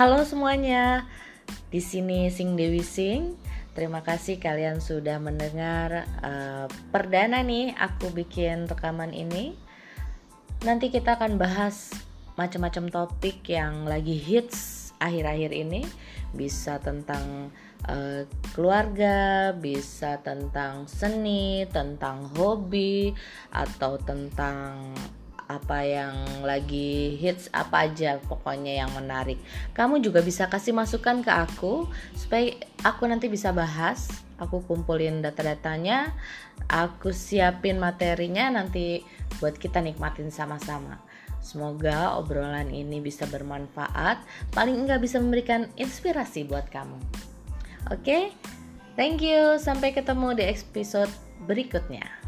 Halo semuanya, di sini Sing Dewi Sing. Terima kasih kalian sudah mendengar uh, perdana nih aku bikin rekaman ini. Nanti kita akan bahas macam-macam topik yang lagi hits akhir-akhir ini. Bisa tentang uh, keluarga, bisa tentang seni, tentang hobi, atau tentang apa yang lagi hits apa aja pokoknya yang menarik. Kamu juga bisa kasih masukan ke aku supaya aku nanti bisa bahas aku kumpulin data-datanya aku siapin materinya nanti buat kita nikmatin sama-sama. Semoga obrolan ini bisa bermanfaat paling enggak bisa memberikan inspirasi buat kamu. Oke okay? thank you. Sampai ketemu di episode berikutnya